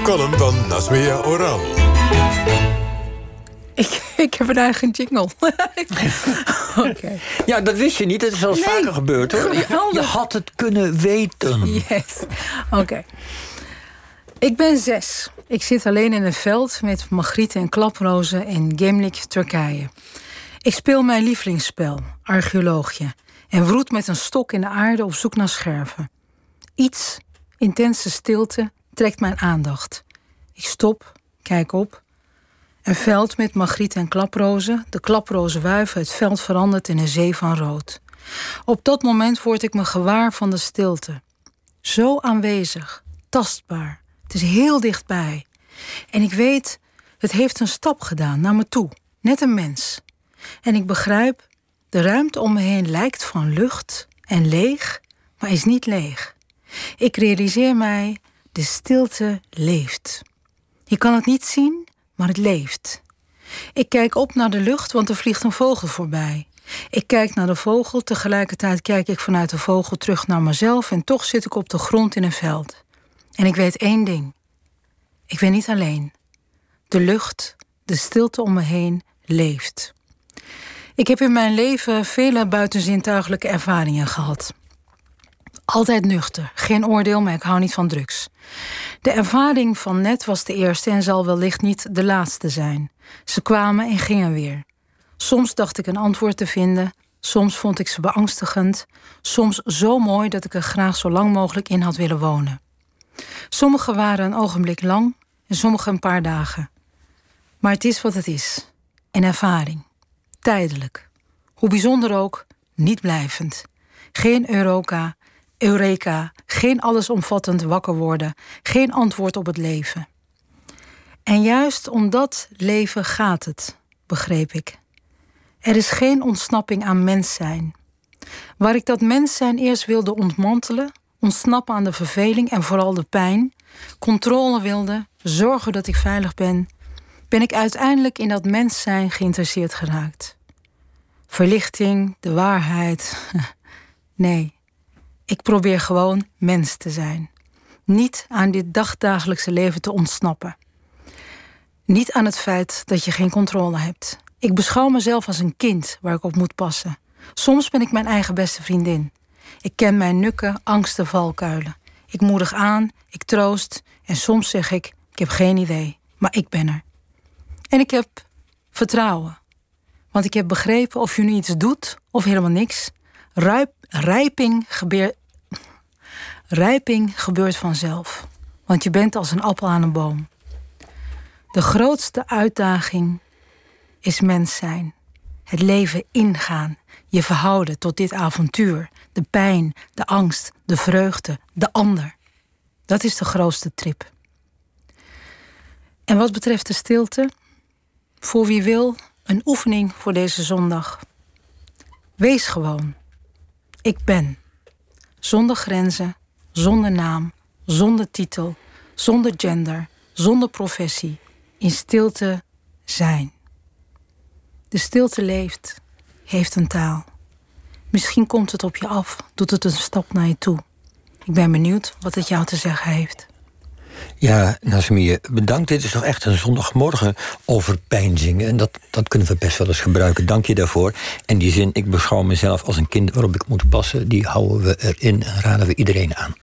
De column van Nasmea Oral. Ik, ik heb een eigen jingle. Oké. Ja, dat wist je niet. Het is al nee, vaker gebeurd hoor. Je, je, had het kunnen weten. Yes. Oké. Ik ben zes. Ik zit alleen in een veld met magrieten en klaprozen in Gemlik, Turkije. Ik speel mijn lievelingsspel, archeoloogje, en wroet met een stok in de aarde op zoek naar scherven. Iets, intense stilte, trekt mijn aandacht. Ik stop, kijk op. Een veld met magrieten en klaprozen. De klaprozen wuiven, het veld verandert in een zee van rood. Op dat moment word ik me gewaar van de stilte. Zo aanwezig, tastbaar. Het is heel dichtbij. En ik weet, het heeft een stap gedaan naar me toe, net een mens. En ik begrijp, de ruimte om me heen lijkt van lucht en leeg, maar is niet leeg. Ik realiseer mij, de stilte leeft. Je kan het niet zien, maar het leeft. Ik kijk op naar de lucht, want er vliegt een vogel voorbij. Ik kijk naar de vogel, tegelijkertijd kijk ik vanuit de vogel terug naar mezelf en toch zit ik op de grond in een veld. En ik weet één ding. Ik ben niet alleen. De lucht, de stilte om me heen leeft. Ik heb in mijn leven vele buitenzintuigelijke ervaringen gehad. Altijd nuchter, geen oordeel, maar ik hou niet van drugs. De ervaring van net was de eerste en zal wellicht niet de laatste zijn. Ze kwamen en gingen weer. Soms dacht ik een antwoord te vinden, soms vond ik ze beangstigend, soms zo mooi dat ik er graag zo lang mogelijk in had willen wonen. Sommige waren een ogenblik lang en sommige een paar dagen. Maar het is wat het is: een ervaring. Tijdelijk. Hoe bijzonder ook, niet blijvend. Geen Euroka, Eureka, geen allesomvattend wakker worden, geen antwoord op het leven. En juist om dat leven gaat het, begreep ik. Er is geen ontsnapping aan mens zijn. Waar ik dat mens zijn eerst wilde ontmantelen, ontsnappen aan de verveling en vooral de pijn, controle wilde, zorgen dat ik veilig ben, ben ik uiteindelijk in dat mens zijn geïnteresseerd geraakt. Verlichting, de waarheid. Nee, ik probeer gewoon mens te zijn. Niet aan dit dagdagelijkse leven te ontsnappen. Niet aan het feit dat je geen controle hebt. Ik beschouw mezelf als een kind waar ik op moet passen. Soms ben ik mijn eigen beste vriendin. Ik ken mijn nukken, angsten, valkuilen. Ik moedig aan, ik troost en soms zeg ik: Ik heb geen idee, maar ik ben er. En ik heb vertrouwen. Want ik heb begrepen of je nu iets doet of helemaal niks. Rijping, gebeurt, rijping gebeurt vanzelf. Want je bent als een appel aan een boom. De grootste uitdaging is mens zijn. Het leven ingaan. Je verhouden tot dit avontuur. De pijn, de angst, de vreugde, de ander. Dat is de grootste trip. En wat betreft de stilte, voor wie wil, een oefening voor deze zondag. Wees gewoon. Ik ben. Zonder grenzen, zonder naam, zonder titel, zonder gender, zonder professie. In stilte zijn. De stilte leeft, heeft een taal. Misschien komt het op je af, doet het een stap naar je toe. Ik ben benieuwd wat het jou te zeggen heeft. Ja, Nasmie, bedankt. Dit is toch echt een zondagmorgen overpeinzingen. En dat, dat kunnen we best wel eens gebruiken. Dank je daarvoor. En die zin, ik beschouw mezelf als een kind waarop ik moet passen... die houden we erin en raden we iedereen aan.